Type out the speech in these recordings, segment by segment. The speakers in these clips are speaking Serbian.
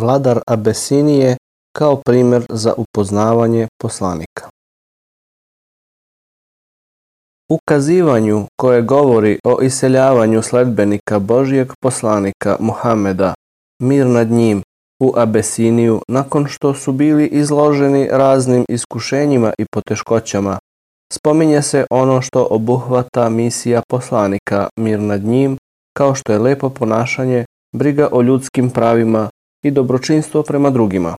vladar Abesinije kao primer za upoznavanje poslanika. Ukazivanju koje govori o iseljavanju sledbenika Božijeg poslanika Muhameda, mir nad njim, u Abesiniju nakon što su bili izloženi raznim iskušenjima i poteškoćama, spominje se ono što obuhvata misija poslanika, mir nad njim, kao što je lepo ponašanje, briga o ljudskim pravima, i dobročinstvo prema drugima.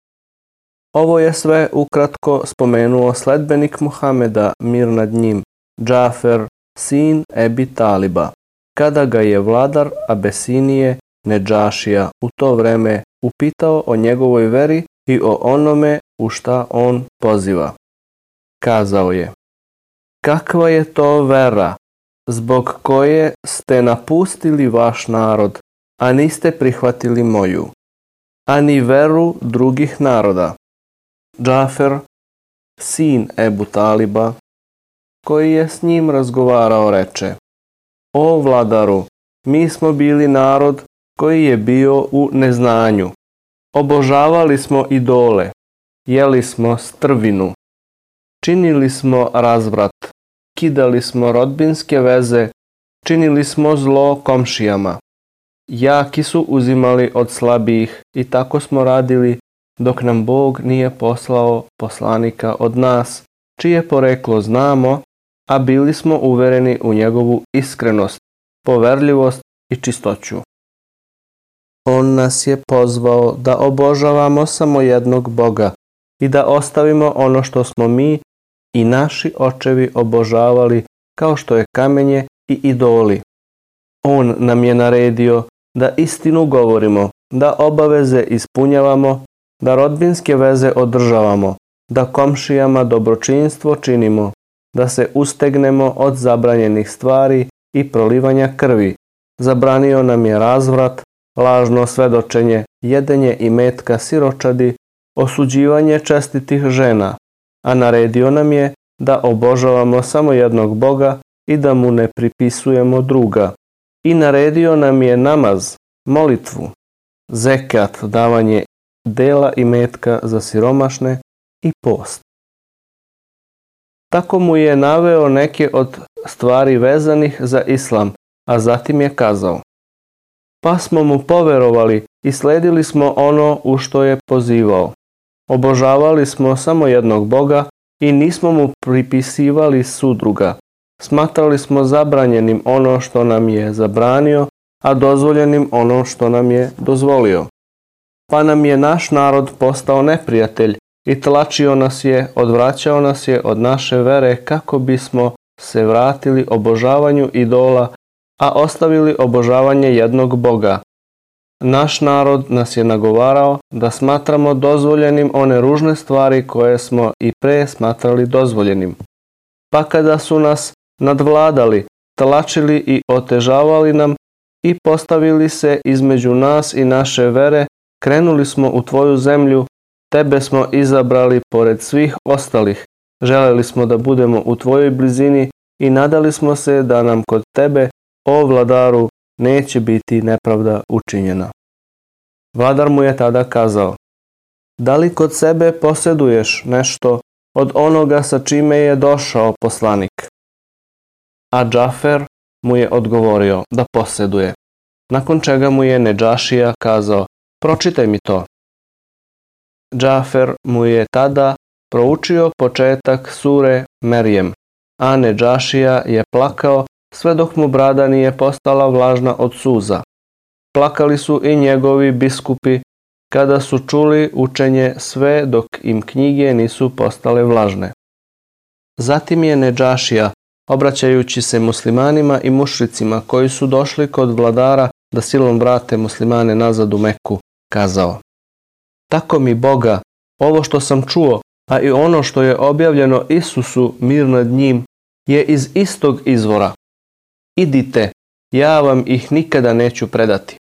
Ovo je sve ukratko spomenuo sledbenik Muhameda, mir nad njim, Džafer, sin Ebi Taliba, kada ga je vladar Abesinije Neđašija u to vreme upitao o njegovoj veri i o onome u šta on poziva. Kazao je, kakva je to vera zbog koje ste napustili vaš narod, a niste prihvatili moju? a veru drugih naroda. Džafer, sin Ebu Taliba, koji je s njim razgovarao, reče O vladaru, mi smo bili narod koji je bio u neznanju. Obožavali smo idole, jeli smo strvinu, činili smo razvrat, kidali smo rodbinske veze, činili smo zlo komšijama jaki su uzimali od slabih i tako smo radili dok nam Bog nije poslao poslanika od nas, čije poreklo znamo, a bili smo uvereni u njegovu iskrenost, poverljivost i čistoću. On nas je pozvao da obožavamo samo jednog Boga i da ostavimo ono što smo mi i naši očevi obožavali kao što je kamenje i idoli. On nam je naredio da istinu govorimo, da obaveze ispunjavamo, da rodbinske veze održavamo, da komšijama dobročinstvo činimo, da se ustegnemo od zabranjenih stvari i prolivanja krvi. Zabranio nam je razvrat, lažno svedočenje, jedenje i metka siročadi, osuđivanje čestitih žena, a naredio nam je da obožavamo samo jednog Boga i da mu ne pripisujemo druga i naredio nam je namaz, molitvu, zekat, davanje dela i metka za siromašne i post. Tako mu je naveo neke od stvari vezanih za islam, a zatim je kazao Pa smo mu poverovali i sledili smo ono u što je pozivao. Obožavali smo samo jednog Boga i nismo mu pripisivali sudruga, Smatrali smo zabranjenim ono što nam je zabranio, a dozvoljenim ono što nam je dozvolio. Pa nam je naš narod postao neprijatelj i tlačio nas je, odvraćao nas je od naše vere kako bismo se vratili obožavanju idola, a ostavili obožavanje jednog Boga. Naš narod nas je nagovarao da smatramo dozvoljenim one ružne stvari koje smo i pre smatrali dozvoljenim. Pa kada su nas nadvladali, tlačili i otežavali nam i postavili se između nas i naše vere, krenuli smo u tvoju zemlju, tebe smo izabrali pored svih ostalih. Želeli smo da budemo u tvojoj blizini i nadali smo se da nam kod tebe, o vladaru, neće biti nepravda učinjena. Vladar mu je tada kazao, da li kod sebe poseduješ nešto od onoga sa čime je došao poslanik? a Džafer mu je odgovorio da poseduje, nakon čega mu je Neđašija kazao pročitaj mi to. Džafer mu je tada proučio početak sure Merijem, a Neđašija je plakao sve dok mu brada nije postala vlažna od suza. Plakali su i njegovi biskupi kada su čuli učenje sve dok im knjige nisu postale vlažne. Zatim je Neđašija obraćajući se muslimanima i mušricima koji su došli kod vladara da silom vrate muslimane nazad u Meku, kazao Tako mi Boga, ovo što sam čuo, a i ono što je objavljeno Isusu mir nad njim, je iz istog izvora. Idite, ja vam ih nikada neću predati.